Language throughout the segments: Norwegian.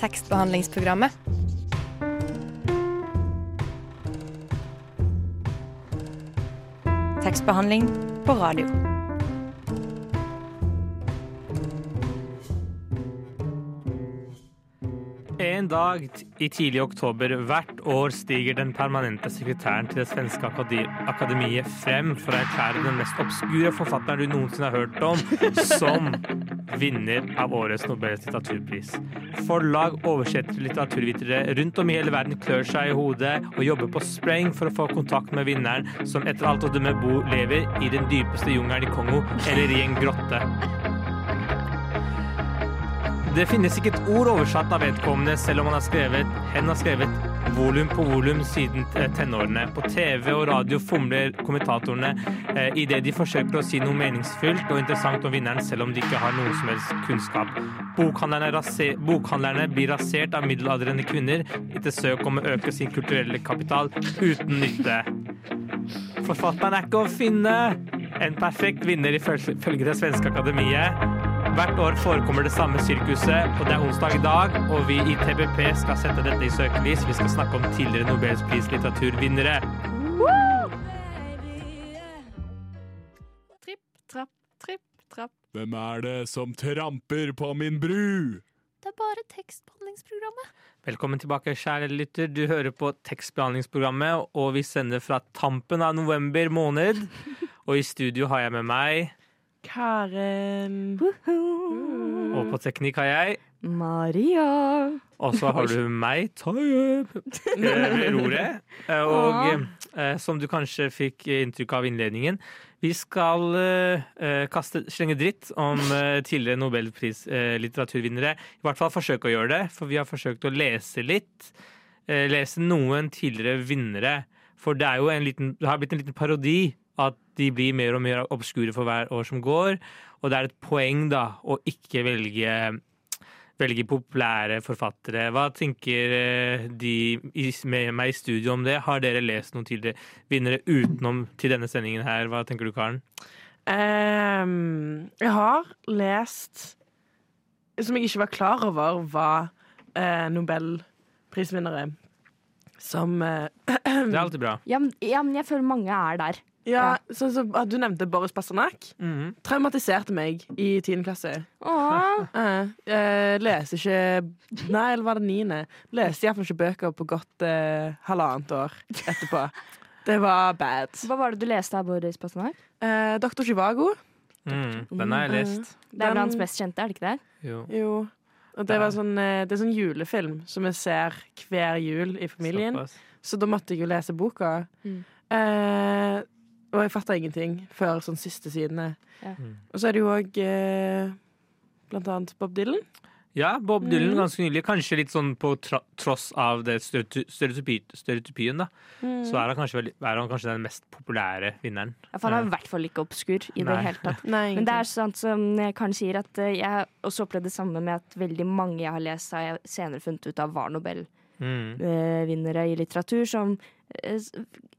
tekstbehandlingsprogrammet. Tekstbehandling på radio. En dag i tidlig oktober hvert år stiger den permanente sekretæren til det svenske akademiet frem for å erklære den mest obskure forfatteren du noensinne har hørt om, som vinner av årets Nobels litteraturpris. Forlag, oversettere, litteraturvitere rundt om i hele verden klør seg i hodet og jobber på spreng for å få kontakt med vinneren, som etter alt å dømme bor lever i den dypeste jungelen i Kongo eller i en grotte. Det finnes ikke et ord oversatt av vedkommende, selv om han har skrevet, hen har skrevet volum på volum siden tenårene. På TV og radio fomler kommentatorene eh, idet de forsøker å si noe meningsfylt og interessant om vinneren, selv om de ikke har noe som helst kunnskap. Bokhandlerne, raser, bokhandlerne blir rasert av middelaldrende kvinner etter søk om å øke sin kulturelle kapital uten nytte. Forfatteren er ikke å finne! En perfekt vinner ifølge det svenske akademiet. Hvert år forekommer det samme sirkuset, og det er onsdag i dag, og vi i TBP skal sette dette i søkelys. Vi skal snakke om tidligere Nobelspris litteraturvinnere. Tripp, trapp, tripp, trapp. Hvem er det som tramper på min bru? Det er bare tekstbehandlingsprogrammet. Velkommen tilbake, kjære lytter. Du hører på tekstbehandlingsprogrammet, og vi sender fra tampen av november måned. Og i studio har jeg med meg Karen. Og på teknikk har jeg Maria. Og så har du meg, Tayyip, ved roret. Og eh, som du kanskje fikk inntrykk av i innledningen, vi skal eh, kaste, slenge dritt om eh, tidligere nobelprislitteraturvinnere. eh. I hvert fall forsøke å gjøre det, for vi har forsøkt å lese litt. Eh, lese noen tidligere vinnere. For det, er jo en liten, det har blitt en liten parodi at de blir mer og mer obskure for hver år som går. Og det er et poeng da å ikke velge velge populære forfattere. Hva tenker eh, de med meg i studio om det? Har dere lest noen tidligere vinnere utenom til denne sendingen her? Hva tenker du, Karen? Um, jeg har lest Som jeg ikke var klar over var uh, nobelprisvinnere. Som uh, Det er alltid bra. Ja, men, ja, men jeg føler mange er der. Ja, sånn som at Du nevnte Boris Pasternak. Mhm. Traumatiserte meg i 10. klasse. Åh. Uh, jeg leser ikke Nei, eller var det niende? Leste iallfall ikke bøker på godt uh, halvannet år etterpå. Det var bad. Hva var det du leste av Boris Pasternak? Uh, Doktor Chivago. Mm, den har jeg lest. Det er vel Den- hans mest kjente, er det ikke det? Jo. Jo. Og det, var sånn, eh, det er sånn julefilm som vi ser hver jul i familien. Såpass. Så da måtte jeg jo lese boka. Mm. Eh, og jeg fatta ingenting før sånn siste sidene. Ja. Mm. Og så er det jo òg eh, blant annet Bob Dylan. Ja, Bob Dylan mm. ganske nylig. Kanskje litt sånn på tross av det stereoty- stereotypi stereotypien, da. Så er han, kanskje, er han kanskje den mest populære vinneren. Ja, for han er i hvert fall ikke obskur i det hele tatt. Nei, Men det er sant som Karen sier, at eh, jeg også opplevd det samme med at veldig mange jeg har lest, har jeg senere funnet ut av var Nobel-vinnere Mm. i litteratur. Som eh,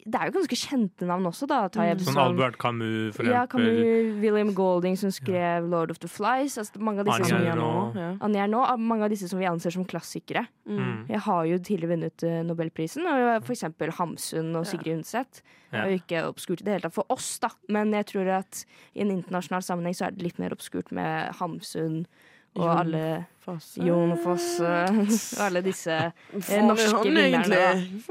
Det er jo ganske kjente navn også, da. Tayyip, Som som- Albert Camus, for Ja, eksempel. Camus, William Golding, som skrev 'Lord of the Flies'. Altså, mange av disse nå. nå, ja. Mange av disse som vi anser som klassikere. Mm. Jeg har jo tidligere vunnet eh, Nobelprisen, og for eksempel Hamsun og Sigrid Undset. Det Ja. er jo ikke obskurt i det hele tatt for oss, da, men jeg tror at i en internasjonal sammenheng så er det litt mer obskurt med Hamsun og alle Jon Fosse og alle disse eh, norske vinnerne.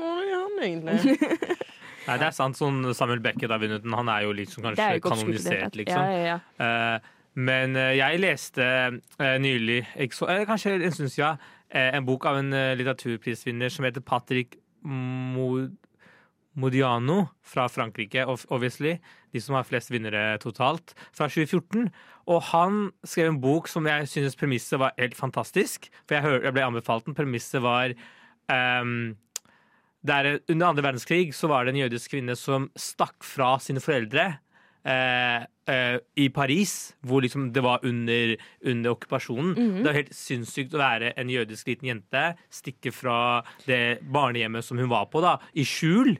Egentlig. Nei, det er sant. Sånn Samuel Beckett har vunnet den. Han er jo liksom er kanskje jo kanonisert, liksom. Ja, ja, ja. Eh, men eh, jeg leste eh, nylig, så, kanskje en stund siden, en bok av en litteraturprisvinner som heter Patrick Mod Modiano fra Frankrike, obviously. De som har flest vinnere totalt, fra 2014. Og han skrev en bok som jeg synes premisset var helt fantastisk. For jeg, hør, jeg ble anbefalt den. Premisset var ehm, der, Under andre verdenskrig så var det en jødisk kvinne som stakk fra sine foreldre eh, eh, i Paris, hvor liksom det var under, under okkupasjonen. Det var helt sinnssykt å være en jødisk liten jente, stikke fra det barnehjemmet som hun var på, da, i skjul,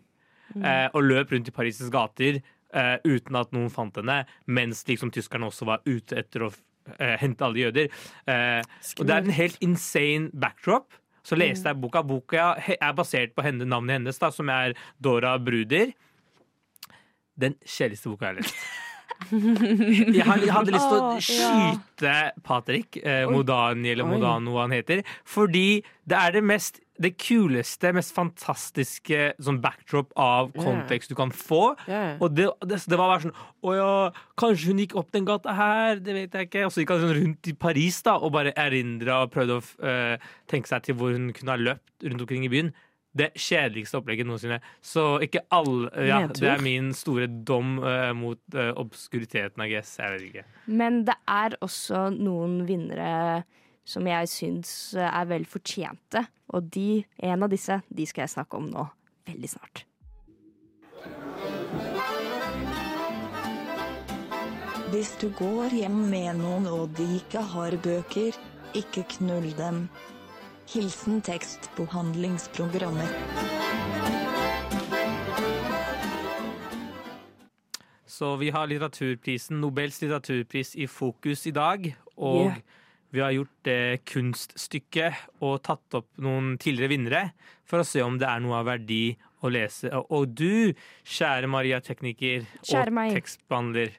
eh, og løp rundt i Paris' gater eh, uten at noen fant henne, mens liksom tyskerne også var ute etter å eh, hente alle jøder. Eh, og det er en helt insane backdrop. Så leste jeg boka. Boka er basert på henne, navnet hennes, da, som er Dora Bruder. Den kjedeligste boka jeg har lest. Jeg hadde, lyst til å skyte Patrick eh, Modani, eller Modano, hva han heter. Fordi det er det mest det kuleste, mest fantastiske sånn backdrop av kontekst du kan få. Yeah. Og det, det, det var bare sånn Å ja, kanskje hun gikk opp den gata her, det vet jeg ikke. Og så gikk han sånn rundt i Paris da og bare erindra og prøvde å uh, tenke seg til hvor hun kunne ha løpt rundt omkring i byen. Det kjedeligste opplegget noensinne. Så ikke alle ja, Det er min store dom uh, mot eh, obskuriteten, I guess. Jeg vet ikke. Men det er også noen vinnere som jeg syns er vel fortjente. Og de, en av disse de skal jeg snakke om nå veldig snart. Hvis du går hjem med noen og de ikke har bøker, ikke knull dem. Hilsen tekstbehandlingsprogrammer. Så vi har litteraturprisen, Nobels litteraturpris i fokus i dag. Og Yeah. Vi har gjort det kunststykket og tatt opp noen tidligere vinnere for å se om det er noe av verdi å lese. Og- du, kjære Maria tekniker Kjære og tekstbehandler.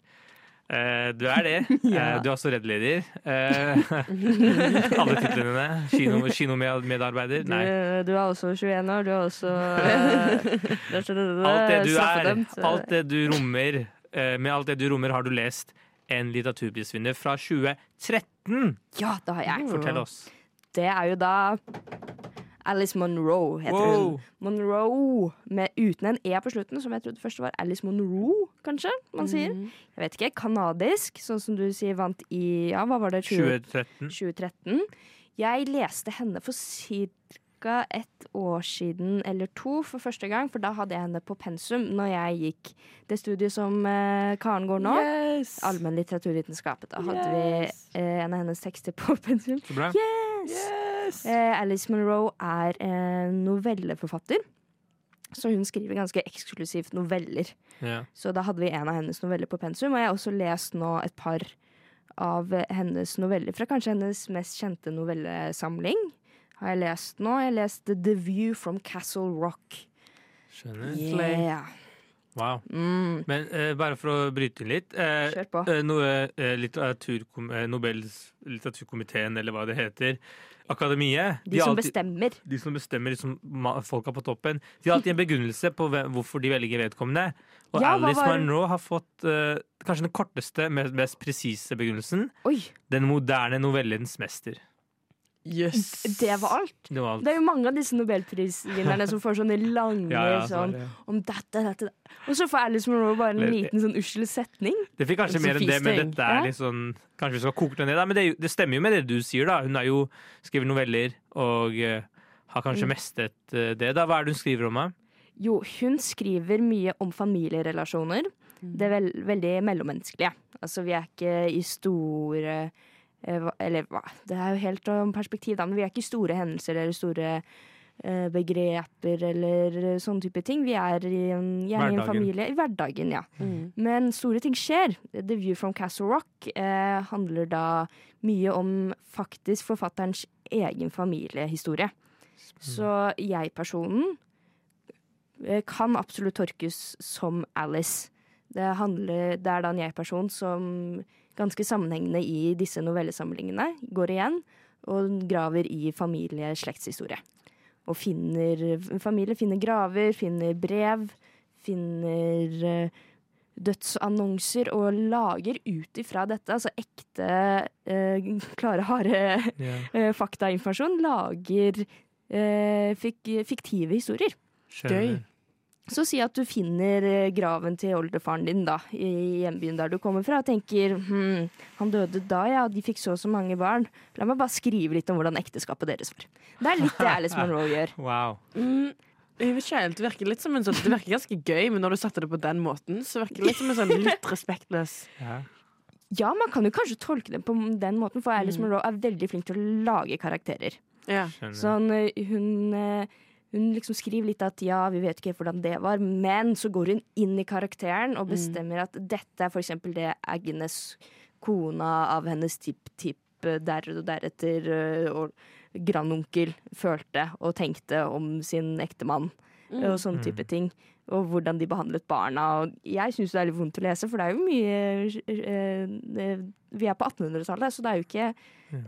eh, du er det. Ja. Eh, du er også reddeleder. Eh, alle titlene dine. Kino, kinomedarbeider. Du, Nei. du er også 21 år, du er også Alt det du er, alt det du rommer, med alt det du rommer, har du lest en litteraturprisvinner fra 2013. Ja, det har jeg. Fortell oss. Det er jo da Alice Monroe, heter hun. Monroe, med, uten en E på slutten, som jeg trodde først var Alice Monroe, kanskje man sier. Jeg vet ikke. Kanadisk, sånn som du sier vant i ja, hva var det, 20, 2013. 2013. Jeg leste henne for ca. et år siden eller to for første gang, for da hadde jeg henne på pensum når jeg gikk det studiet som eh, Karen går nå. Yes. Allmenn litteraturvitenskap. Da hadde Yes. vi eh, en av hennes tekster på pensum. Så bra. Yes! Yes. Eh, Alice Monroe er eh, novelleforfatter. Så hun skriver ganske eksklusivt noveller. Yeah. Så da hadde vi en av hennes noveller på pensum. Og jeg har også lest nå et par av hennes noveller fra kanskje hennes mest kjente novellesamling. Har jeg lest nå. Jeg har lest The View from Castle Rock. Skjønner. Yeah. Wow. Mm. Men uh, bare for å bryte inn litt. uh, Kjør på. Uh, noe, eh, litteraturkom eh, Nobels litteraturkomiteen, eller hva det heter, Akademiet De de som alltid- bestemmer. de som bestemmer liksom, folka på toppen, de har alltid en begrunnelse på hvem- hvorfor de velger vedkommende. Og Ja, Alice var- Monroe har fått kanskje den korteste, mest, mest presise begrunnelsen. Oi, Den moderne novellens mester. Yes. det var alt. Det var alt. Det er jo mange av disse nobelprisvinnerne som får sånne lange Ja, ja, så sånn ja. om dette, dette Og så får Alice Monroe bare en liten sånn usel setning. Det fikk kanskje mer enn det, men dette er litt sånn Kanskje vi skal koke det ned, da. Men det, det stemmer jo med det du sier, da. Hun har jo skrevet noveller og uh, har kanskje mestet mestret eh, det. da Hva er det hun skriver om? da? Jo, hun skriver mye om familierelasjoner. Det er veld veldig mellommenneskelige. Altså, vi er ikke i store hva- Eller hva? Det er jo helt om perspektiv, da. Men vi er ikke store hendelser eller store eh, begreper eller eh, sånne type ting. Vi er i en, gjerne i en familie i hverdagen, ja. Mm. Men store ting skjer. The View from Castle Rock eh, handler da mye om faktisk forfatterens egen familiehistorie. Så jeg-personen eh, kan absolutt torkes som Alice. Det, handler, det er da en jeg-person som ganske sammenhengende i disse novellesamlingene går igjen og graver i familie-slektshistorie. Og finner Familie finner graver, finner brev, finner eh, dødsannonser og lager ut ifra dette, altså ekte, eh, klare, harde yeah. faktainformasjon, lager eh, fik fiktive historier. Skjønner. Så si at du finner eh, graven til oldefaren din da, i hjembyen der du kommer fra, og tenker hm, han døde da, ja, de fikk så og så mange barn. La meg bare skrive litt om hvordan ekteskapet deres var. Det er litt det Alice Monroe gjør. Wow. Mm, Det virker litt som en sånn Det virker ganske gøy, men når du satte det på den måten, så virker det litt som en sånn litt respektløs Ja. Ja, man kan jo kanskje tolke det på den måten, for Alice Monroe er veldig flink til å lage karakterer. Ja. Sånn, eh, hun, eh, hun liksom skriver litt at ja, vi vet ikke hvordan det var, men så går hun inn i karakteren og bestemmer at dette er eksempel det Agnes kona av hennes tipp-tipp der og deretter øh, og grandonkel følte og tenkte om sin ektemann. Mm. Og sånne type ting. Og hvordan de behandlet barna. Og jeg syns det er litt vondt å lese, for det er jo mye eh, eh, Vi er på 1800-tallet, så det er jo ikke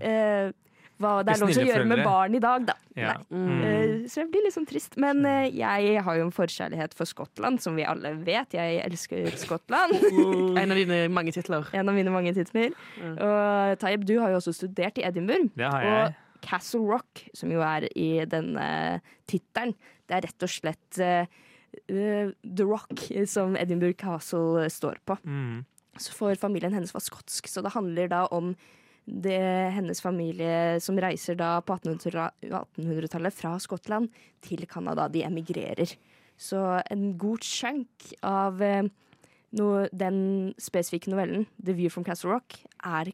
eh, hva det er lov til å gjøre med barn i dag, da. Ja. Mm. Eh, Så jeg blir litt sånn trist. Men eh, jeg har jo en forkjærlighet for Skottland, som vi alle vet. Jeg elsker Skottland. En av dine mange titler. En av mine mange titler. Mm. Og Tayyip, du har jo også studert i Edinburgh. Det har jeg. Og Castle Rock, som jo er i denne tittelen, det er rett og slett eh, eh, The Rock som Edinburgh Castle står på. Mm. Så For familien hennes var skotsk, så det handler da om det, hennes familie som reiser da på 1800 1800-tallet fra Skottland til Canada. De emigrerer. Så en god chunk av no, den spesifikke novellen, 'The View from Castle Rock', er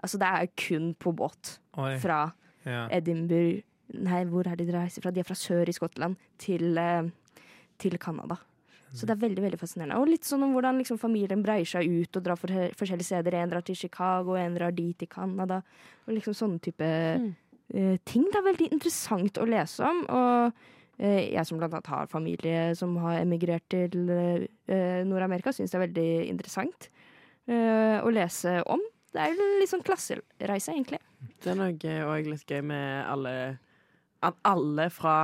Altså, det er kun på båt Oi. fra Ja. Edinburgh Nei, hvor er de de reiser fra? De er fra sør i Skottland til, eh, til Canada. Så det er veldig veldig fascinerende. Og litt sånn om hvordan liksom, familien breier seg ut og drar for forskjellige steder. En drar til Chicago, en drar dit til Canada. Og liksom sånne type eh, ting. Det er veldig interessant å lese om. Og uh, jeg som blant annet har familie som har emigrert til uh, Nord-Amerika, syns det er veldig interessant eh, å lese om. Det er jo litt sånn klassereise, egentlig. Det er noe òg litt gøy med alle At alle fra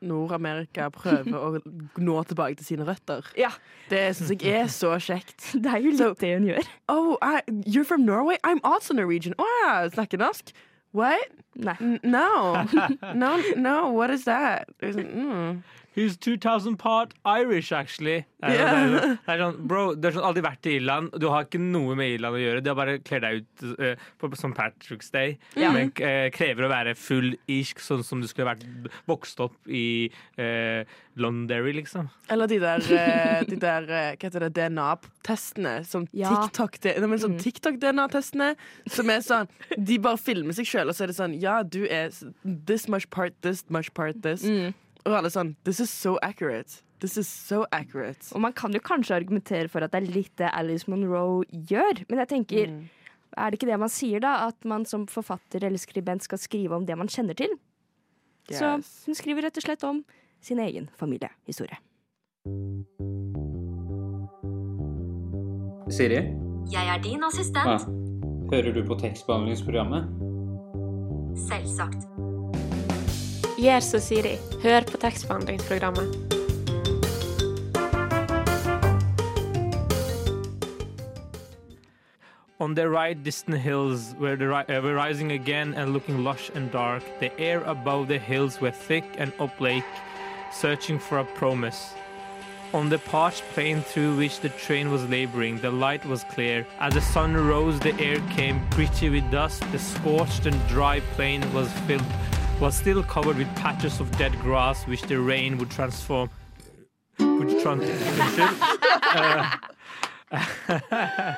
Nord-Amerika prøver å nå tilbake til sine røtter. Ja. Det syns jeg er så kjekt. Det er jo litt Så- det hun gjør. Oh, I, you're from Norway? I'm also Norwegian. Å ja, snakker norsk? What? Nei. No. no. No, what is that? Mm. He's 2000 part Irish, actually. Det er, yeah. det er, det er sånn, bro, du har sånn aldri vært i Irland. Du har ikke noe med Irland å gjøre. Du har bare kledd deg ut uh, på St. Patrick's Day. yeah. Men uh, krever å være full irsk, sånn som du skulle vært vokst opp i uh, Londonderry, liksom. Eller de der, de der hva heter det, DNA-testene. Som Ja. TikTok-DNA-testene, sånn Mm. TikTok-DNA-testene. Som er sånn De bare filmer seg sjøl, og så er det sånn Ja, du er this much part this, much part this. Mm. Og alle sånn This is so accurate. This is so accurate. Og man kan jo kanskje argumentere for at det er litt det Alice Monroe gjør, men jeg tenker Mm. Er det ikke det man sier, da? At man som forfatter eller skribent skal skrive om det man kjenner til? Så hun skriver rett og slett om sin egen familiehistorie. Siri, Jeg er din assistent. Ja. hører du på tekstbehandlingsprogrammet? Selvsagt. Gjør som Siri. Hør på tekstbehandlingsprogrammet. On the right distant hills were, the ri- uh, rising again and looking lush and dark. The air above the hills were thick and uplake, searching for a promise. On the parched plain through which the train was laboring, the light was clear. As the sun rose, the air came gritty with dust. The scorched and dry plain was filled, was still covered with patches of dead grass, which the rain would transform. Would trans- uh,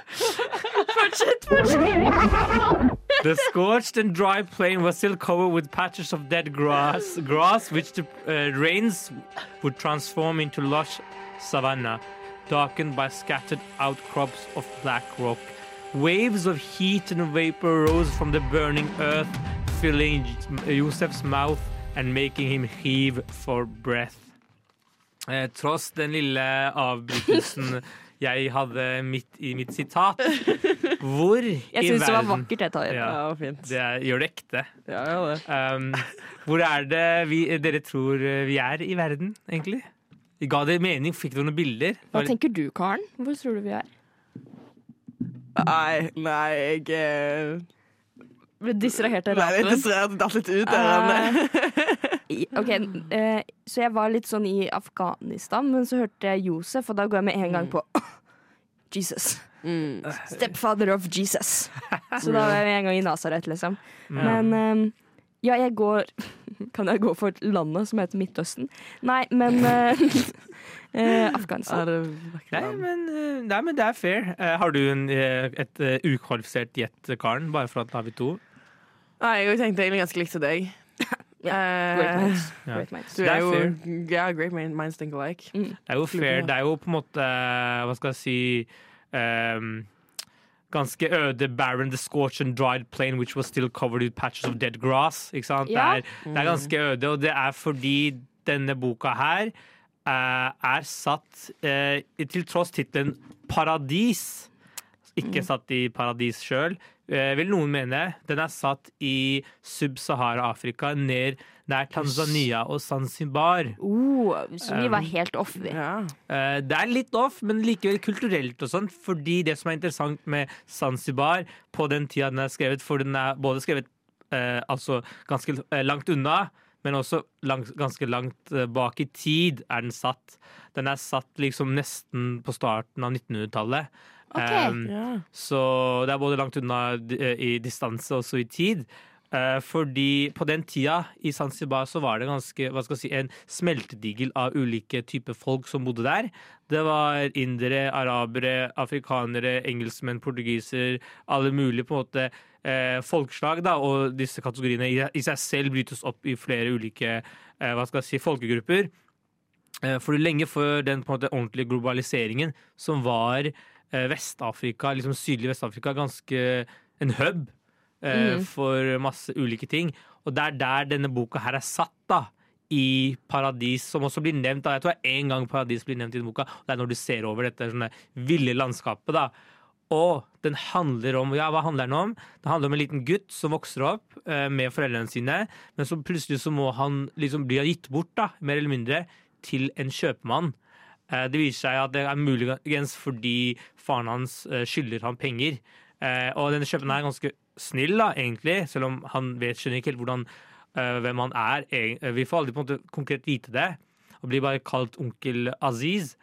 The scorched and dry plain was still covered with patches of dead grass, grass which the uh, rains would transform into lush savanna, darkened by scattered outcrops of black rock. Waves of heat and vapor rose from the burning earth, filling Josefs mouth and making him heave for breath. Eh, tross den lille avbrytelsen jeg hadde midt i mitt sitat, hvor Jeg i syns det var verden vakkert, det, Tayyip. Ja. Ja, fint. det er, gjør det ekte. Ja, ja, det. Um, hvor er det vi, dere tror eh, vi er i verden, egentlig? Ga det mening? Fikk dere noen bilder? Hva tenker du, Karen? Hvor tror du vi er? Nei, nei, jeg Ble distrahert av Nei, rapen? dessverre datt litt ut der. Anne. OK, uh, så jeg var litt sånn i Afghanistan, men så hørte jeg Josef, og da går jeg med en gang på Jesus. Mm. Stepfather of Jesus. Så da var jeg med en gang i Nasaret, liksom. Men um, ja, jeg går Kan jeg gå for landet som heter Midtøsten? Nei, men uh, uh, Afghanistan. er Nei, men, nei, men det er fair. Uh, har du en, et uh, ukvalifisert gjett, Karen? Bare for at da har vi to? Nei, jeg tenkte egentlig ganske likt til deg. Great Eh, minds. Ja. Great minds. du Det er jo fair. Ja, great min- minds think alike. Mm. Det er jo fair. Det er jo på en måte Hva skal jeg si um, ganske øde barren, the scorched and dried plain which was still covered with patches of dead grass. Ikke sant? Yeah. Det, er, det er ganske øde, og det er fordi denne boka her uh, er satt uh, til tross tittelen Paradis. Ikke satt i paradis sjøl, eh, vil noen mene. Den er satt i Sub-Sahara-Afrika, ned nær Tanzania og Zanzibar. Oh, så vi var Um, helt off. vi. Ja. Det er litt off, men likevel kulturelt og sånn. Fordi det som er interessant med Zanzibar på den tida den er skrevet, for den er både skrevet eh, altså ganske eh, langt unna, men også langt, ganske langt eh, bak i tid er den satt. Den er satt liksom nesten på starten av 1900-tallet. Um, Ja. så det er både langt unna eh, i distanse og i tid. Uh, fordi på den tida i Zanzibar så var det ganske, hva skal jeg si, en smeltedigel av ulike typer folk som bodde der. Det var indere, arabere, afrikanere, engelskmenn, portugiser, alle mulige på en måte uh, folkeslag. da, Og disse kategoriene i, i seg selv brytes opp i flere ulike uh, hva skal jeg si, folkegrupper. Eh, For lenge før den på en måte ordentlige globaliseringen, som var Vest-Afrika, liksom sydlig Vest-Afrika, ganske en hub eh, Mm. for masse ulike ting. Og det er der denne boka her er satt, da. I Paradis, som også blir nevnt. da, Jeg tror det er én gang Paradis blir nevnt i denne boka. og Det er når du ser over dette sånne ville landskapet. da. Og den handler om ja, hva handler den om? Det handler om en liten gutt som vokser opp eh, med foreldrene sine, men så plutselig så må han liksom bli gitt bort, da, mer eller mindre, til en kjøpmann. Eh, det viser seg at det er muligens fordi faren hans eh, skylder han penger. Eh, og denne kjøpmannen er ganske snill, da, egentlig, selv om han vet, skjønner ikke helt hvordan, hvem han er. Vi får aldri på en måte konkret vite det, og blir bare kalt onkel Aziz.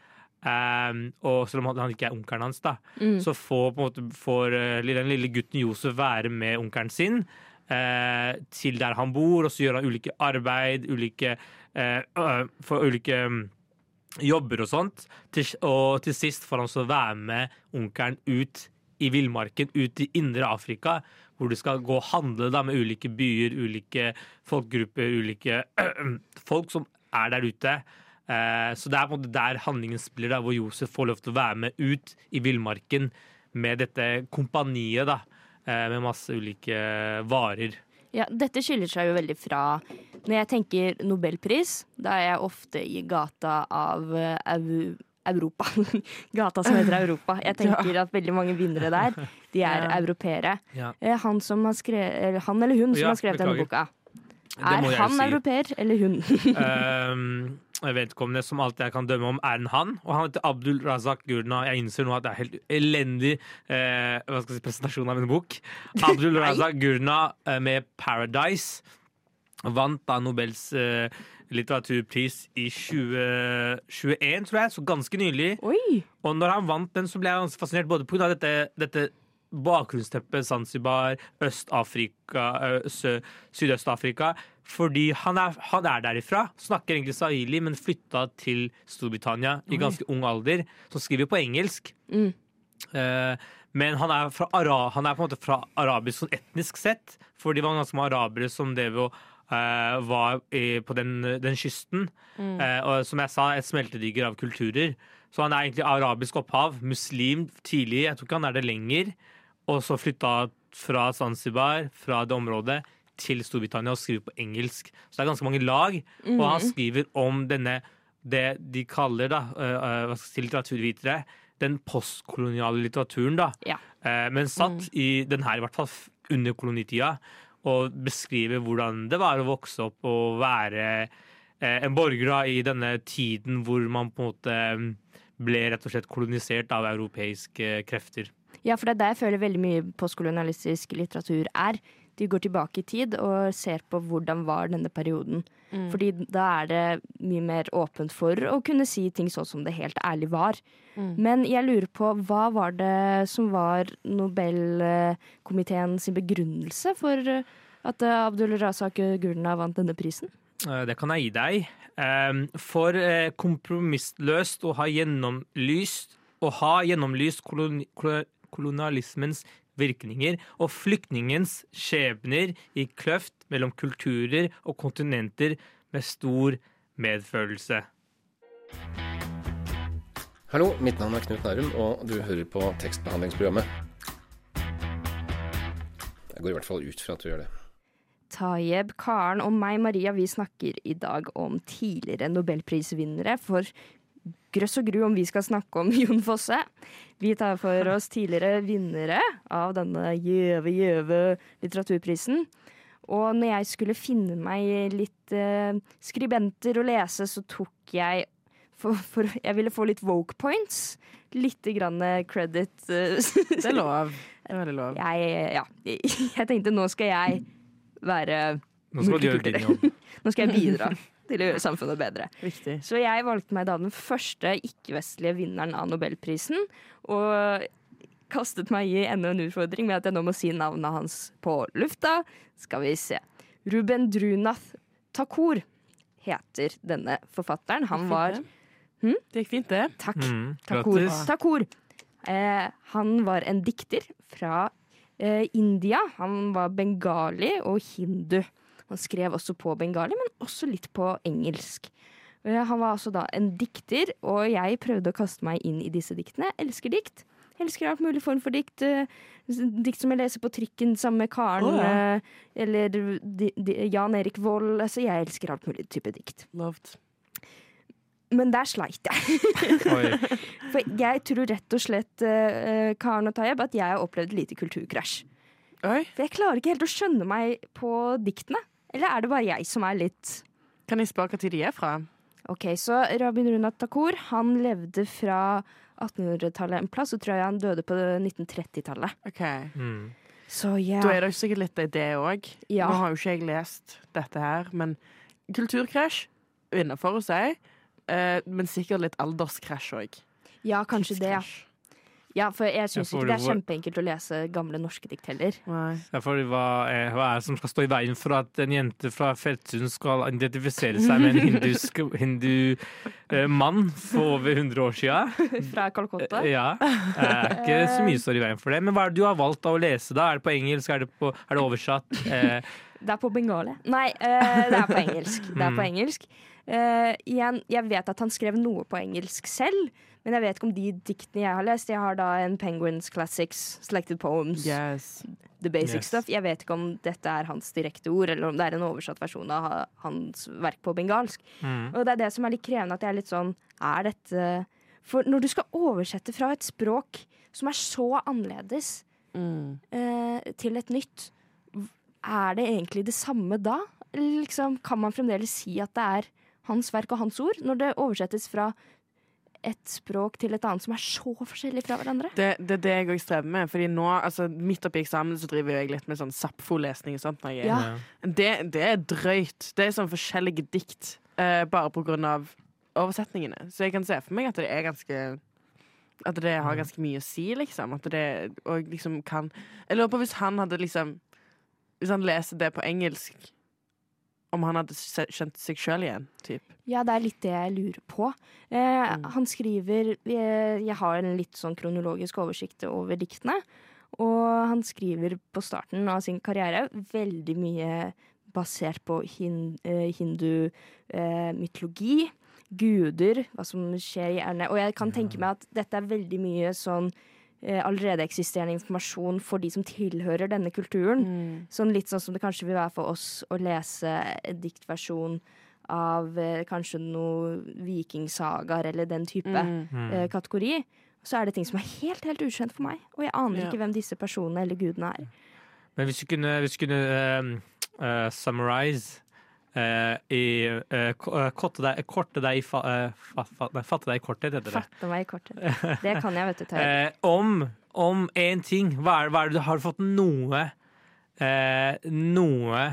Um, og selv om han- ikke er onkelen hans, da, Mm. så får, måte, får den lille gutten Josef være med onkelen sin uh, til der han bor, og så gjør han ulike arbeid, ulike uh, for ulike mm, jobber og sånt. Til, og til sist får han så være med onkelen ut i villmarken, ut i indre Afrika, hvor du skal gå og handle da, med ulike byer, ulike folkegrupper, ulike folk som er der ute. Eh, så det er på en måte der handlingen spiller, da, hvor Josef får lov til å være med ut i villmarken med dette kompaniet, da, eh, med masse ulike varer. Ja, dette skiller seg jo veldig fra Når jeg tenker nobelpris, da er jeg ofte i gata av eh, Europa. gata som heter Europa. Jeg tenker at veldig mange vinnere der, de er Ja. europeere. Ja. Eh, Han, han eller hun som Ja, har skrevet denne boka, er han si. europeer eller hun? uh, vedkommende som alt jeg kan dømme om, er en han. Og han heter Abdul Razak Gurna. Jeg innser nå at det er helt elendig uh, hva skal jeg si, presentasjon av en bok. Abdul Razak Gurna uh, med 'Paradise' vant da Nobels eh, litteraturpris i 2021, tror jeg, så ganske nylig. Og når han vant den, så ble jeg ganske fascinert både pga. dette, dette bakgrunnsteppet Zanzibar, Øst-Afrika, Sydøst-Afrika. Fordi han er, han er derifra, snakker egentlig swahili, men flytta til Storbritannia i ganske ung alder. Så skriver på engelsk. Mm. Eh, men han er, han er på en måte fra arabisk sånn etnisk sett, for de var ganske mange arabere som drev og eh, var i, på den, den kysten. Mm. Eh, og som jeg sa, et smeltedigger av kulturer. Så han er egentlig arabisk opphav, muslim tidlig, jeg tror ikke han er det lenger. Og så flytta fra Zanzibar, fra det området, til Storbritannia og skriver på engelsk. Så det er ganske mange lag. Og han Mhm. skriver om denne det de kaller da, skal si, litteraturvitere, den postkoloniale litteraturen. da. Ja. Eh, men satt i den her, i hvert fall under kolonitida, og beskriver hvordan det var å vokse opp og være eh, en borger da, i denne tiden hvor man på en måte mm, ble rett og slett kolonisert av europeiske krefter. Ja, for det er der jeg føler veldig mye postkolonialistisk litteratur er. De går tilbake i tid og ser på hvordan var denne perioden. Mm. Fordi da er det mye mer åpent for å kunne si ting sånn som det helt ærlig var. Mm. Men jeg lurer på, hva var det som var Nobelkomiteen sin begrunnelse for at Abdul Razak Gulna vant denne prisen? Eh, Det kan jeg gi deg. For eh, kompromissløst å ha gjennomlyst å ha gjennomlyst koloni kolo- kolonialismens virkninger og flyktningens skjebner i kløft mellom kulturer og kontinenter med stor medfølelse. Hallo, mitt navn er Knut Nærum, og du hører på tekstbehandlingsprogrammet. Jeg går i hvert fall ut fra at du gjør det. Tayeb, Karen og meg, Maria, vi snakker i dag om tidligere nobelprisvinnere for grøss og gru om vi skal snakke om Jon Fosse. Vi tar for oss tidligere vinnere av denne gjøve, gjøve litteraturprisen. Og når jeg skulle finne meg litt eh, skribenter å lese, så tok jeg for, for Jeg ville få litt woke points. Litt grann credit. eh, Det er lov. Det er veldig lov. Jeg, ja, jeg tenkte nå skal jeg være Nå skal du gjøre din jobb. Nå skal jeg bidra til å gjøre samfunnet bedre. Viktig. Så jeg valgte meg da den første ikke-vestlige vinneren av nobelprisen. Og kastet meg i enda en utfordring med at jeg nå må si navnet hans på lufta. Skal vi se. Ruben Drunath Takur heter denne forfatteren. Han var hm? Det gikk fint, det. Takk. Mm, Takur. Takur. Eh, han var en dikter fra eh, India. Han var bengali og hindu. Han skrev også på bengali, men også litt på engelsk. Eh, han var altså da en dikter, og jeg prøvde å kaste meg inn i disse diktene. Jeg elsker dikt. Jeg elsker alt mulig form for dikt. eh, Dikt som jeg leser på trikken sammen med Karen. Oh, ja. eh, Eller Jan Erik Vold. Altså, jeg elsker alt mulig type dikt. Loved. Men der sleit jeg. For jeg tror rett og slett, uh, Karen og Tayeb, at jeg har opplevd lite kulturkrasj. Oi. For jeg klarer ikke helt å skjønne meg på diktene. Eller er det bare jeg som er litt Kan jeg spørre tid de er fra? OK, så Rabin Runat Takur, han levde fra 1800-tallet en plass, og tror jeg han døde på 1930-tallet. Ok. Mm. Så ja. Da er det jo sikkert litt det òg. Ja. Nå har jo ikke jeg lest dette her, men kulturkrasj innafor å si. Eh, men sikkert litt alderskrasj òg. ja, kanskje det, ja. Ja, for jeg syns ikke det er kjempeenkelt å lese gamle norske dikt heller. Ja, for hva, er, hva er det som skal stå i veien for at en jente fra Feltsund skal identifisere seg med en hindusk hindu eh, mann for over 100 år siden? Fra Calcutta. Ja. Det er ikke så mye som står i veien for det. Men hva er det du har valgt da å lese, da? Er det på engelsk? Er det, på, er det oversatt? Eh, Det er på bengali. Nei, eh, det er på engelsk. Det er på Mm. engelsk. Eh, igjen, jeg vet at han skrev noe på engelsk selv, men jeg vet ikke om de diktene jeg har lest. Jeg har da en Penguins Classics, Selected Poems, Yes. The Basic Yes. Stuff. Jeg vet ikke om dette er hans direkte ord, eller om det er en oversatt versjon av hans verk på bengalsk. Mm. Og det er det som er litt krevende, at jeg er litt sånn Er dette For når du skal oversette fra et språk som er så annerledes Mm. uh, til et nytt, er det egentlig det samme da? Liksom, kan man fremdeles si at det er hans verk og hans ord, når det oversettes fra et språk til et annet som er så forskjellig fra hverandre? Det, det er det jeg òg strever med. Fordi nå, altså, Midt oppi eksamen så driver jeg litt med sånn Sapfo-lesning og sånt. Jeg, Ja. det, det er drøyt. Det er sånn forskjellige dikt uh, bare på grunn av oversetningene. Så jeg kan se for meg at det er ganske At det har ganske mye å si, liksom. At det og liksom kan Jeg lurer på hvis han hadde liksom Hvis han leser det på engelsk, om han hadde skjønt seg sjøl igjen, typ. Ja, det er litt det jeg lurer på. Eh, Han skriver eh, Jeg har en litt sånn kronologisk oversikt over diktene. Og han skriver på starten av sin karriere veldig mye basert på hin, eh, hindu eh, mytologi. Guder, hva som skjer i hjerne. Og jeg kan tenke meg at dette er veldig mye sånn allerede eksisterende informasjon for de som tilhører denne kulturen. Sånn litt sånn som det kanskje vil være for oss å lese en diktversjon av eh, kanskje noe vikingsagaer eller den type Mm. Mm. eh, kategori. Så er det ting som er helt helt ukjent for meg, og jeg aner Ja. ikke hvem disse personene eller gudene er. Men hvis du kunne, hvis du kunne uh, uh, summarize korte deg, korte deg uh, fa, fa, nei, Fatte deg i korthet, heter det. Fatte meg i korthet. Det kan jeg, vet du. Eh, om om én ting. Hva er, hva er det du har fått noe eh, Noe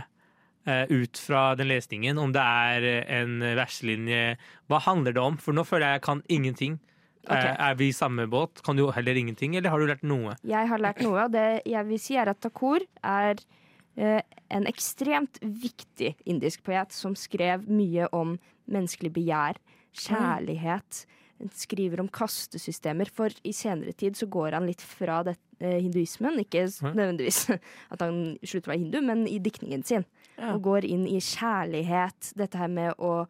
eh, ut fra den lesningen? Om det er eh, en verselinje Hva handler det om? For nå føler jeg jeg kan ingenting. Okay. Eh, er vi i samme båt? Kan du heller ingenting, eller har du lært noe? Jeg har lært noe, og det jeg vil si er at takor er eh, en ekstremt viktig indisk poet som skrev mye om menneskelig begjær, kjærlighet. Han Skriver om kastesystemer, for i senere tid så går han litt fra det, eh, hinduismen. Ikke nødvendigvis at han slutter å være hindu, men i diktningen sin. Ja. Og går inn i kjærlighet, dette her med å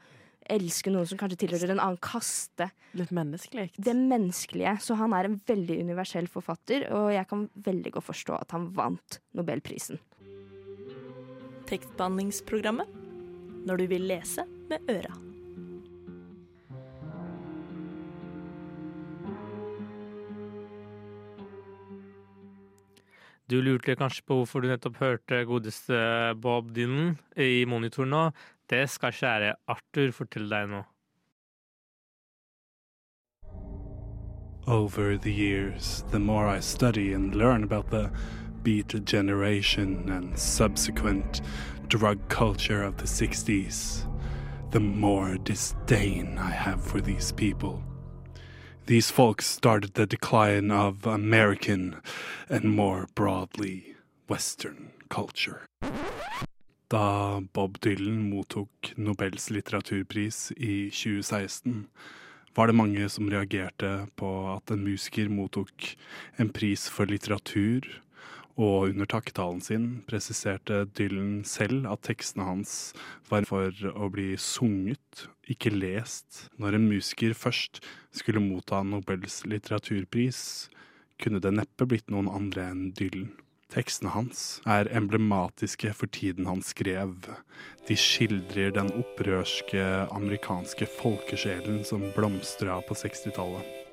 elske noen som kanskje tilhører en annen kaste. Litt menneskelig. Det menneskelige. Så han er en veldig universell forfatter, og jeg kan veldig godt forstå at han vant Nobelprisen. Tekstbehandlingsprogrammet. Når du vil lese med øra. Du lurte kanskje på hvorfor du nettopp hørte godeste Bob Dylan i monitor nå. Det skal kjære Arthur fortelle deg nå. Over the years, the more I study and learn about the Beat generation and subsequent drug culture of the 60s, the more disdain I have for these people. These folks started the decline of American and more broadly Western culture. Da Bob Dylan mottok Nobels litteraturpris i 2016, var det mange som reagerte på at en musiker mottok en pris for litteratur, og under takketalen sin presiserte Dylan selv at tekstene hans var for å bli sunget, ikke lest. Når en musiker først skulle motta Nobels litteraturpris, kunne det neppe blitt noen andre enn Dylan. Tekstene hans er emblematiske for tiden han skrev. De skildrer den opprørske amerikanske folkesjelen som blomstra på 60-tallet.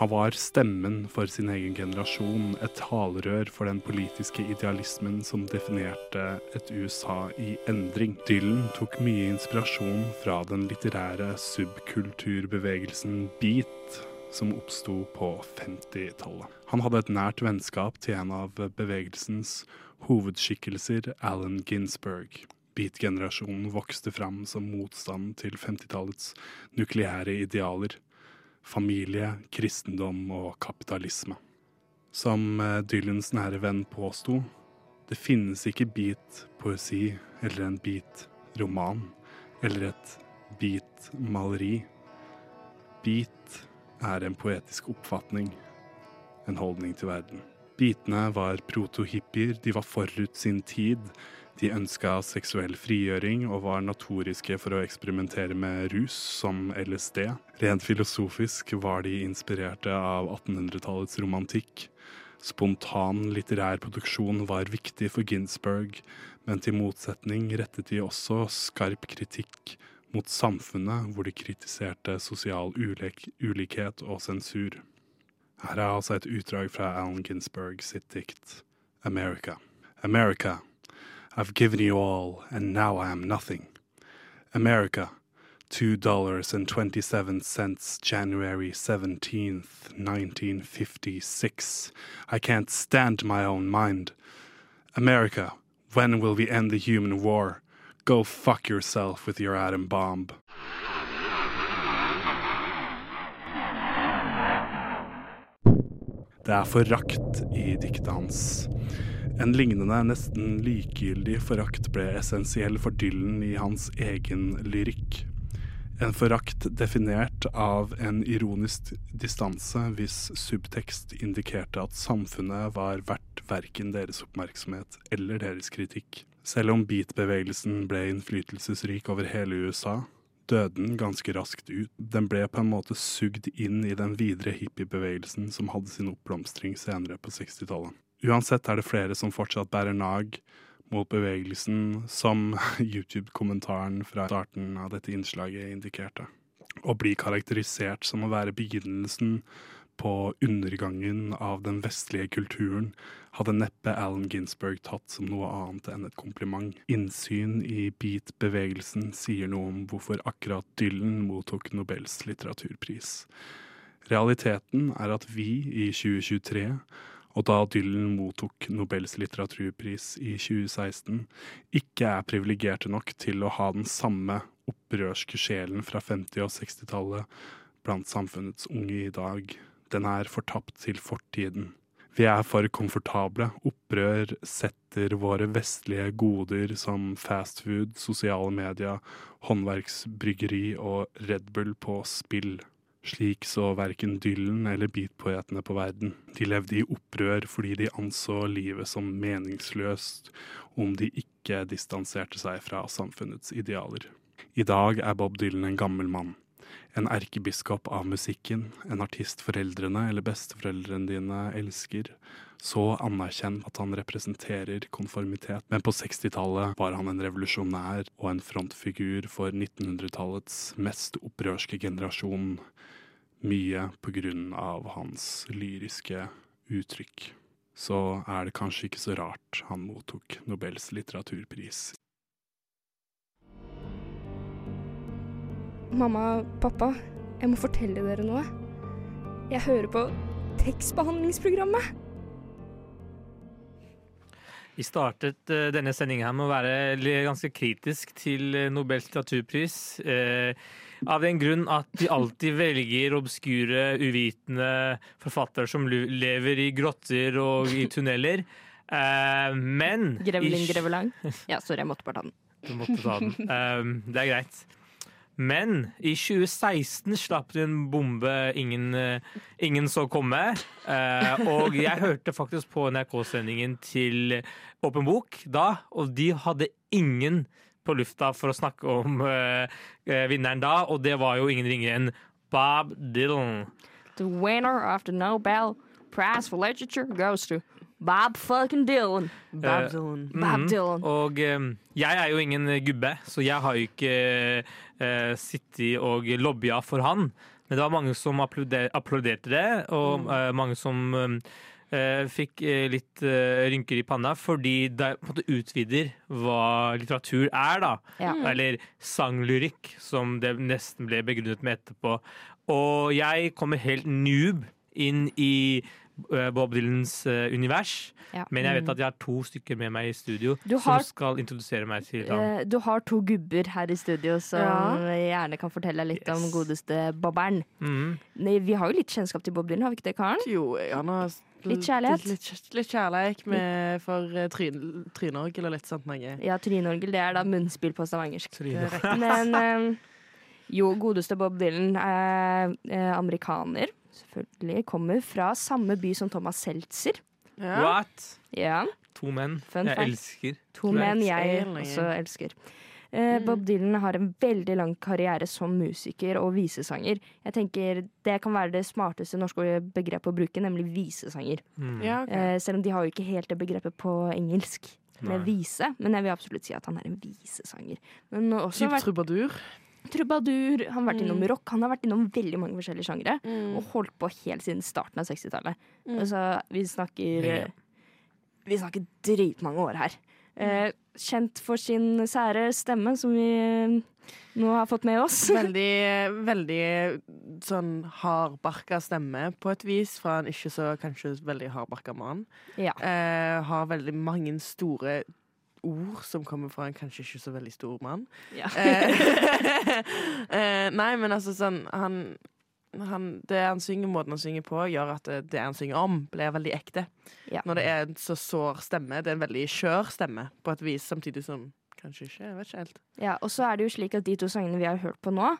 Han var stemmen for sin egen generasjon, et talerør for den politiske idealismen som definerte et USA i endring. Dylan tok mye inspirasjon fra den litterære subkulturbevegelsen beat, som oppsto på 50-tallet. Han hadde et nært vennskap til en av bevegelsens hovedskikkelser, Allen Ginsberg. Beat-generasjonen vokste fram som motstand til 50-tallets nukleære idealer familie, kristendom og kapitalisme. Som Dylans nære venn påsto, det finnes ikke bit poesi eller en bit roman eller et bit maleri. Bit er en poetisk oppfatning, en holdning til verden. Bitene var proto-hippier, de var forut sin tid. De ønska seksuell frigjøring og var notoriske for å eksperimentere med rus, som LSD. Rent filosofisk var de inspirerte av 1800-tallets romantikk. Spontan litterær produksjon var viktig for Ginsberg, men til motsetning rettet de også skarp kritikk mot samfunnet, hvor de kritiserte sosial ulik ulikhet og sensur. Her er altså et utdrag fra Allen Ginsberg sitt dikt America. America. I've given you all, and now I am nothing. America, two dollars and twenty-seven cents, January seventeenth, nineteen fifty-six. I can't stand my own mind. America, when will we end the human war? Go fuck yourself with your atom bomb. Det er forakt i diktet hans. En lignende, nesten likegyldig forakt ble essensiell for Dylan i hans egen lyrikk. En forakt definert av en ironisk distanse hvis subtekst indikerte at samfunnet var verdt verken deres oppmerksomhet eller deres kritikk. Selv om beat-bevegelsen ble innflytelsesrik over hele USA, døde den ganske raskt ut. Den ble på en måte sugd inn i den videre hippiebevegelsen som hadde sin oppblomstring senere på 60-tallet. Uansett er det flere som fortsatt bærer nag mot bevegelsen, som YouTube-kommentaren fra starten av dette innslaget indikerte. Å bli karakterisert som å være begynnelsen på undergangen av den vestlige kulturen hadde neppe Allen Ginsberg tatt som noe annet enn et kompliment. Innsyn i beat-bevegelsen sier noe om hvorfor akkurat Dylan mottok Nobels litteraturpris. Realiteten er at vi i 2023 og da Dylan mottok Nobels litteraturpris i 2016, ikke er privilegerte nok til å ha den samme opprørske sjelen fra 50- og 60-tallet blant samfunnets unge i dag. Den er fortapt til fortiden. Vi er for komfortable. Opprør setter våre vestlige goder som fastfood, sosiale medier, håndverksbryggeri og Red Bull på spill. Slik så verken Dylan eller beatpoetene på verden. De levde i opprør fordi de anså livet som meningsløst om de ikke distanserte seg fra samfunnets idealer. I dag er Bob Dylan en gammel mann. En erkebiskop av musikken, en artist foreldrene eller besteforeldrene dine elsker. Så anerkjenn at han representerer konformitet. Men på 60-tallet var han en revolusjonær og en frontfigur for 1900-tallets mest opprørske generasjon. Mye på grunn av hans lyriske uttrykk. Så er det kanskje ikke så rart han mottok Nobels litteraturpris. Mamma, pappa, jeg må fortelle dere noe. Jeg hører på tekstbehandlingsprogrammet. Vi startet eh, denne sendingen her med å være ganske kritisk til eh, Nobels litteraturpris. eh, av den grunn at de alltid velger obskure, uvitende forfattere som lever i grotter og i tunneler. Eh, men Grevling grevelang. Ja, sorry, jeg måtte bare ta den. Du måtte ta den. Det er greit. Men i 2016 slapp de en bombe ingen, eh, ingen så komme. Eh, og jeg hørte faktisk på NRK-sendingen til Åpen bok da, og de hadde ingen på lufta for å snakke om eh, eh, vinneren da, og det var jo ingen ringere enn Bob Dylan. The winner of the Nobel Prize for Literature goes to Bob fucking Dylan. Eh, Bob mhm. Dylan. Og eh, jeg er jo ingen gubbe, så jeg har jo ikke uh, sittet og lobbya for han. Men det var mange som applauder, applauderte det, og Mm. uh, mange som eh, fikk eh, litt eh, rynker i panna, fordi det på en måte utvider hva litteratur er, da. Ja. Eller sanglyrikk, som det nesten ble begrunnet med etterpå. Og jeg kommer helt noob inn i eh, Bob Dylans eh, univers. Ja. Men jeg vet Mm. at jeg har to stykker med meg i studio har- som skal introdusere meg til ham. Eh, Du har to gubber her i studio som Ja. gjerne kan fortelle litt om godeste Bobberen. Mm. Vi har jo litt kjennskap til Bob Dylan, har vi ikke det, Karen? Jo, han har Litt kjærlighet? Litt, litt kjærlighet med, for uh, tryn, trynorgel og litt sånt noe. Ja, trynorgel, det er da munnspill på stavangersk. Men eh, jo, godeste Bob Dylan er eh, amerikaner. Selvfølgelig. Kommer fra samme by som Thomas Seltzer. What? Ja. To menn Fun jeg fact. elsker. To menn jeg også elsker. Mm. Bob Dylan har en veldig lang karriere som musiker og visesanger. Jeg tenker Det kan være det smarteste norske begrepet å bruke, nemlig visesanger. Mm. Ja, ok. Eh, selv om de har jo ikke helt det begrepet på engelsk med Nei. vise, men jeg vil absolutt si at han er en visesanger. Men også Typ vært trubadur. Trubadur. Han har vært innom Mm. rock, han har vært innom veldig mange forskjellige sjangere. Mm. Og holdt på helt siden starten av 60-tallet. Mm. Altså, vi snakker. Vi snakker dritmange år her. Eh, kjent for sin sære stemme, som vi eh, nå har fått med oss. Veldig, veldig sånn hardbarka stemme på et vis, fra en ikke så kanskje veldig hardbarka mann. Ja. Eh, har veldig mange store ord som kommer fra en kanskje ikke så veldig stor mann. Ja. Eh, eh, nei, men altså sånn han, han, Det han synger, måten han synger på, gjør at det, det han synger om, blir veldig ekte. Ja. Når det er en så sår stemme. Det er en veldig skjør stemme, på et vis, samtidig som Kanskje ikke. Jeg vet ikke helt. Ja, og så er det jo slik at de to sangene vi har hørt på nå,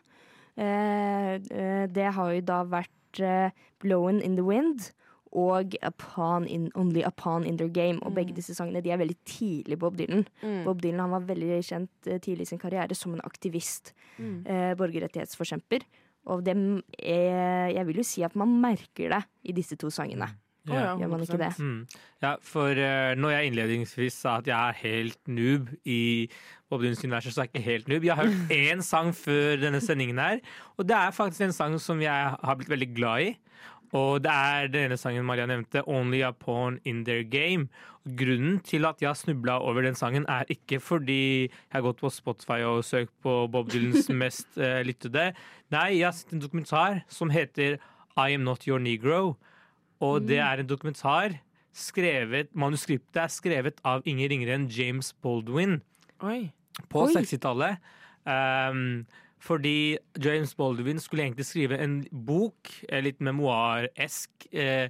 eh, eh, det har jo da vært eh, 'Blowin' in the Wind' og upon in, 'Only Upon in Their Game'. Og begge disse sangene de er veldig tidlig Bob Dylan. Mm. Bob Dylan han var veldig kjent eh, tidlig i sin karriere som en aktivist. Mm. Eh, borgerrettighetsforkjemper. Og det er, jeg vil jo si at man merker det i disse to sangene. Ja. Gjør man ikke det? Mm. Ja, for uh, når jeg innledningsvis sa at jeg er helt noob i Bob Dylans univers, så er jeg ikke helt noob. Jeg har hørt én sang før denne sendingen her, og det er faktisk en sang som jeg har blitt veldig glad i. Og det er denne sangen Maria nevnte, 'Only a Pawn in Their Game'. Grunnen til at jeg har snubla over den sangen, er ikke fordi jeg har gått på Spotify og søkt på Bob Dylans mest eh, lyttede. Nei, jeg har sett en dokumentar som heter 'I Am Not Your Negro'. Og det er en dokumentar skrevet Manuskriptet er skrevet av ingen ringere enn James Baldwin Oi. på 60-tallet. Um, fordi James Baldwin skulle egentlig skrive en bok, litt memoaresk eh,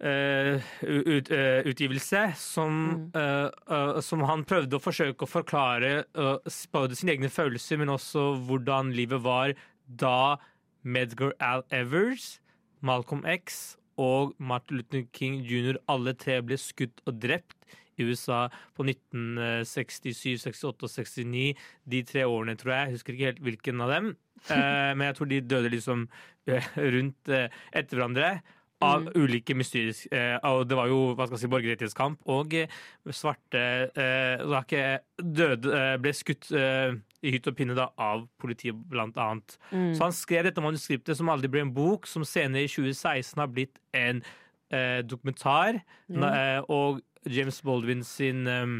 eh, ut, eh, utgivelse, som, eh, eh, som han prøvde å forsøke å forklare eh, både sine egne følelser, men også hvordan livet var da Medgar Al Evers, Malcolm X og Martin Luther King jr. alle tre ble skutt og drept i USA på 1967, 68 og 69. De tre årene, tror jeg. Jeg husker ikke helt hvilken av dem. Eh, men jeg tror de døde liksom eh, rundt eh, etter hverandre. Av ulike mysteriske eh, og Det var jo hva skal jeg si, borgerrettighetskamp, og svarte eh, døde, ble skutt i hytt og pinne da, av politiet, blant annet. Mm. Så han skrev dette manuskriptet som aldri ble en bok, som senere i 2016 har blitt en eh, dokumentar. mm. Og James Baldwin sin um,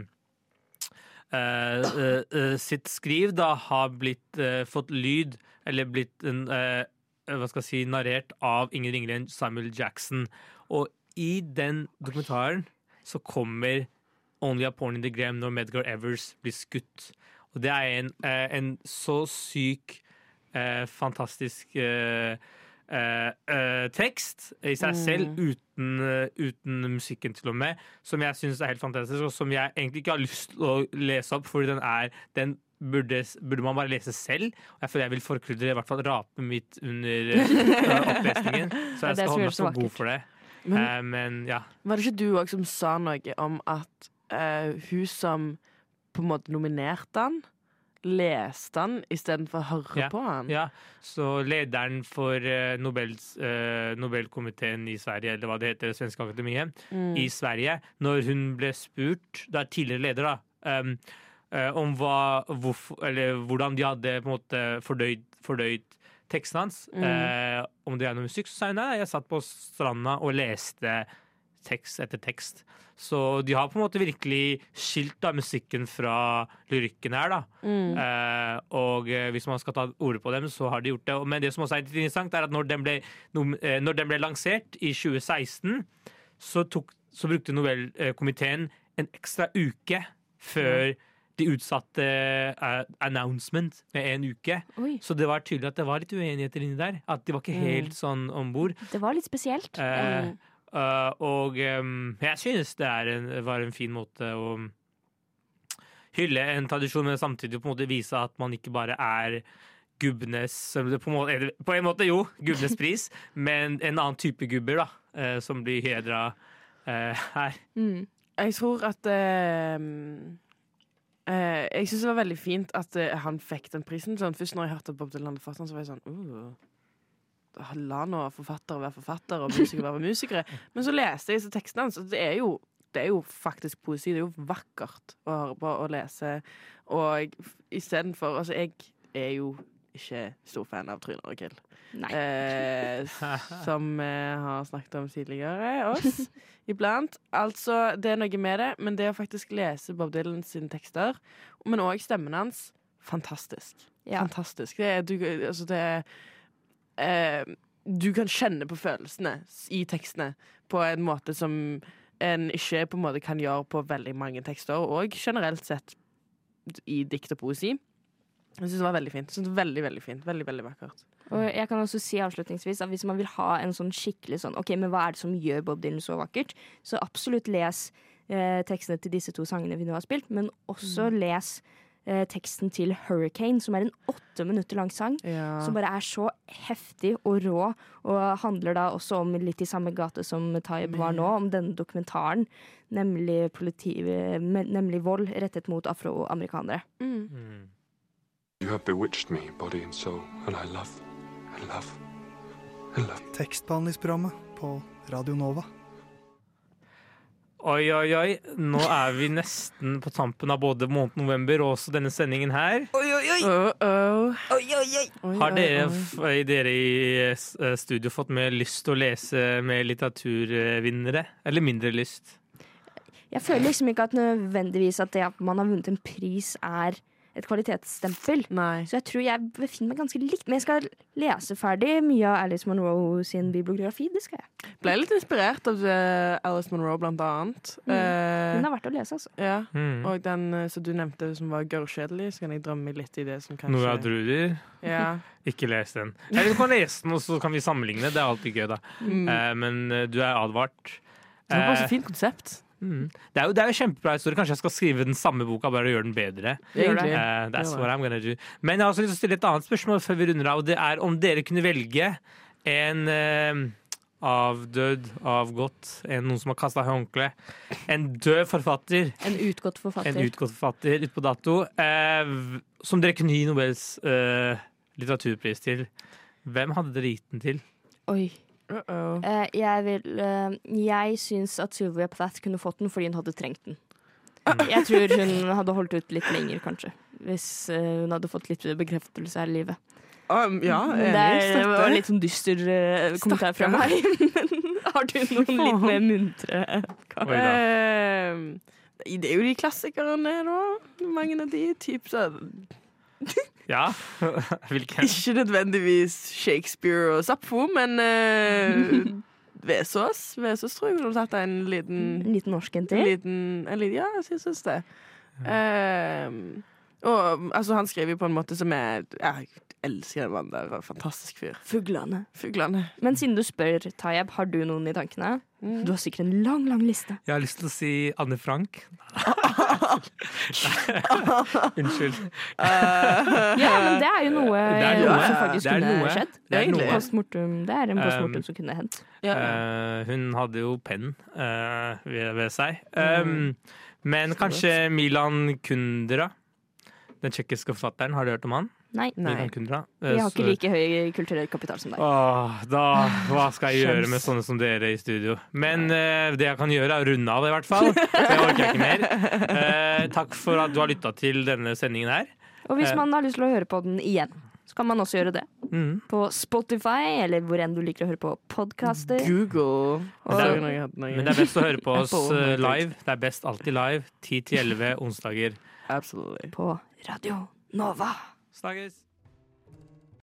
sitt skriv da har blitt fått lyd, eller blitt en, hva skal jeg si, narrert av ingen ringere enn Samuel Jackson. Og i den dokumentaren så kommer Only a Porn in the Gram når Medgar Evers blir skutt. Og det er en, en så syk, fantastisk eh, eh, tekst i seg Mm. selv, uten, eh, uten musikken til og med, som jeg syns er helt fantastisk, og som jeg egentlig ikke har lyst til å lese opp, fordi den er den Burde, burde man bare lese selv. Jeg føler jeg vil forkludre, i hvert fall rapet mitt under eh, opplesningen. Så jeg skal holde meg så for god for det. Men- uh, men ja. Var det ikke du òg som sa noe om at uh, hun som på en måte nominerte han, leste han istedenfor å høre Ja, på han? Ja, så lederen for eh, Nobels, eh, Nobelkomiteen i Sverige, eller hva det heter, det svenske akademiet, Mm. i Sverige, når hun ble spurt, da tidligere leder, da, um, uh, om hva, hvorfor, eller hvordan de hadde på en måte fordøyd, fordøyd teksten hans, Mm. uh, om det er noe musikk, så sa hun nei, jeg satt på stranda og leste tekst etter tekst. Så de har på en måte virkelig skilt da musikken fra lyrikken her, da. Mm. Eh, og eh, hvis man skal ta ordet på dem, så har de gjort det. Men det som også er interessant, er at når den ble, eh, når den ble lansert i 2016, så, tok, så brukte Nobelkomiteen en ekstra uke før de utsatte uh, announcement med en uke. Oi. Så det var tydelig at det var litt uenigheter inni der. At de var ikke Mm. helt sånn om bord. Det var litt spesielt. Eh, eh, og um, jeg synes det er en, var en fin måte å hylle en tradisjon, men samtidig på en måte vise at man ikke bare er gubbenes på en, måte, på en måte jo, gubbenes pris, men en annen type gubber da, uh, som blir hedra uh, her. Mm. Jeg tror at eh, eh, Jeg syns det var veldig fint at eh, han fikk den prisen. Sånn, først når jeg hørte Bob Dylan fått så var jeg sånn uh, La nå forfattere være forfattere og musikere være musikere. Men så leste jeg disse tekstene hans, og det er jo det er jo faktisk poesi. Det er jo vakkert å høre på og lese. Og istedenfor Altså, jeg er jo ikke stor fan av Tryner og Kill. Eh, som vi har snakket om tidligere, oss, iblant. Altså, det er noe med det, men det å faktisk lese Bob Dylan sine tekster, men òg stemmen hans, fantastisk. Ja. Fantastisk. Det er, du, altså, det er eh, Du kan kjenne på følelsene i tekstene på en måte som en ikke på en måte kan gjøre på veldig mange tekster, og generelt sett i dikt og poesi. Jeg syns det var veldig fint. Synes det var veldig, veldig fint. Veldig, veldig vakkert. Og jeg kan også si avslutningsvis at hvis man vil ha en sånn skikkelig sånn OK, men hva er det som gjør Bob Dylan så vakkert? Så absolutt les eh, tekstene til disse to sangene vi nå har spilt, men også Mm. les eh, teksten til 'Hurricane', som er en åtte minutter lang sang. Ja. Som bare er så heftig og rå, og handler da også om litt i samme gate som Taib var nå, om denne dokumentaren, nemlig, politi, nemlig vold rettet mot afroamerikanere. Mm. You have bewitched me, body and soul, and I love, I love, I love. Tekstbehandlingsprogrammet på Radio Nova. Oi, oi, oi. Nå er vi nesten på tampen av både måned november og også denne sendingen her. Oi, oi, oi! Oi, oi, oi. Har dere, dere i eh, studio fått mer lyst til å lese med litteraturvinnere? Eller mindre lyst? Jeg føler liksom ikke at nødvendigvis at det at man har vunnet en pris, er et kvalitetsstempel. Så jeg tror jeg befinner meg ganske likt. Men jeg skal lese ferdig mye av Alice Monroe sin bibliografi. Det skal jeg. Ble litt inspirert av eh, Alice Monroe, blant annet. Mm. Eh, Hun er verdt å lese, altså. ja. Mm. Og den eh, som du nevnte som var gørrkjedelig, så kan jeg drømme litt i det som kanskje Nora Druder? Ja. Ikke les den. Eller du kan lese den, og så kan vi sammenligne. Det er alltid gøy, da. Mm. Eh, men du er advart. Det var bare så fint konsept. Mm. Det er jo det er jo kjempebra historie. Kanskje jeg skal skrive den samme boka, bare gjøre den bedre. Det det. Uh, that's what I'm gonna do. Men jeg har også lyst til å stille et annet spørsmål før vi runder av. Og det er om dere kunne velge en uh, avdød, avgått, en, noen som har kasta håndkle. En død forfatter. En utgått forfatter. En utgått forfatter ute på dato. Uh, som dere kunne gi Nobels litteraturpris til. Hvem hadde dere gitt den til? Oi. Eh, jeg vil eh, Jeg syns at Sylvia Plath kunne fått den fordi hun hadde trengt den. Jeg tror hun hadde holdt ut litt lenger, kanskje. Hvis eh, hun hadde fått litt bekreftelse her i livet. Um, ja, enig. det er- var litt sånn dyster uh, kommentar fra meg. Men har du noen litt mer muntre? Eh, det er jo de klassikerne, da. Mange av de. Typ sånn Ja, hvilken? Ikke nødvendigvis Shakespeare og Sapfo, men uh, Vesås. Vesås tror jeg ville tatt en liten En liten norsk en En liten, en liten, ja, jeg syns det. Eh, og altså, han skriver jo på en måte som er Jeg elsker den mannen der. Fantastisk fyr. Fuglene. Fuglene. Men siden du spør, Tayeb, har du noen i tankene? Du har sikkert en lang, lang liste. Jeg har lyst til å si Anne Frank. Unnskyld. Ja, men det er jo noe, Det er noe. som faktisk Det er kunne noe. skjedd. Det er noe. Postmortem, det er en postmortum Um, som kunne hendt. Eh, hun hadde jo penn uh, ved, ved seg. Um, Mm. men kanskje Milan Kundera, den tsjekkiske forfatteren. Har du hørt om han? Nei. Eh, Vi har ikke like høy kulturell kapital som deg. Åh, da, hva skal jeg gjøre med sånne som dere i studio? Men uh, det jeg kan gjøre, er å runde av, i hvert fall. Det orker jeg ikke mer. Uh, takk for at du har lytta til denne sendingen her. Og hvis Eh, man har lyst til å høre på den igjen, så kan man også gjøre det. Mm. På Spotify, eller hvor enn du liker å høre på podkaster. Google. Men det, er, men det er best å høre på oss eh, live. Det er best alltid live. 10 til 11 onsdager. Absolutely. På Radio Nova. Snakkes.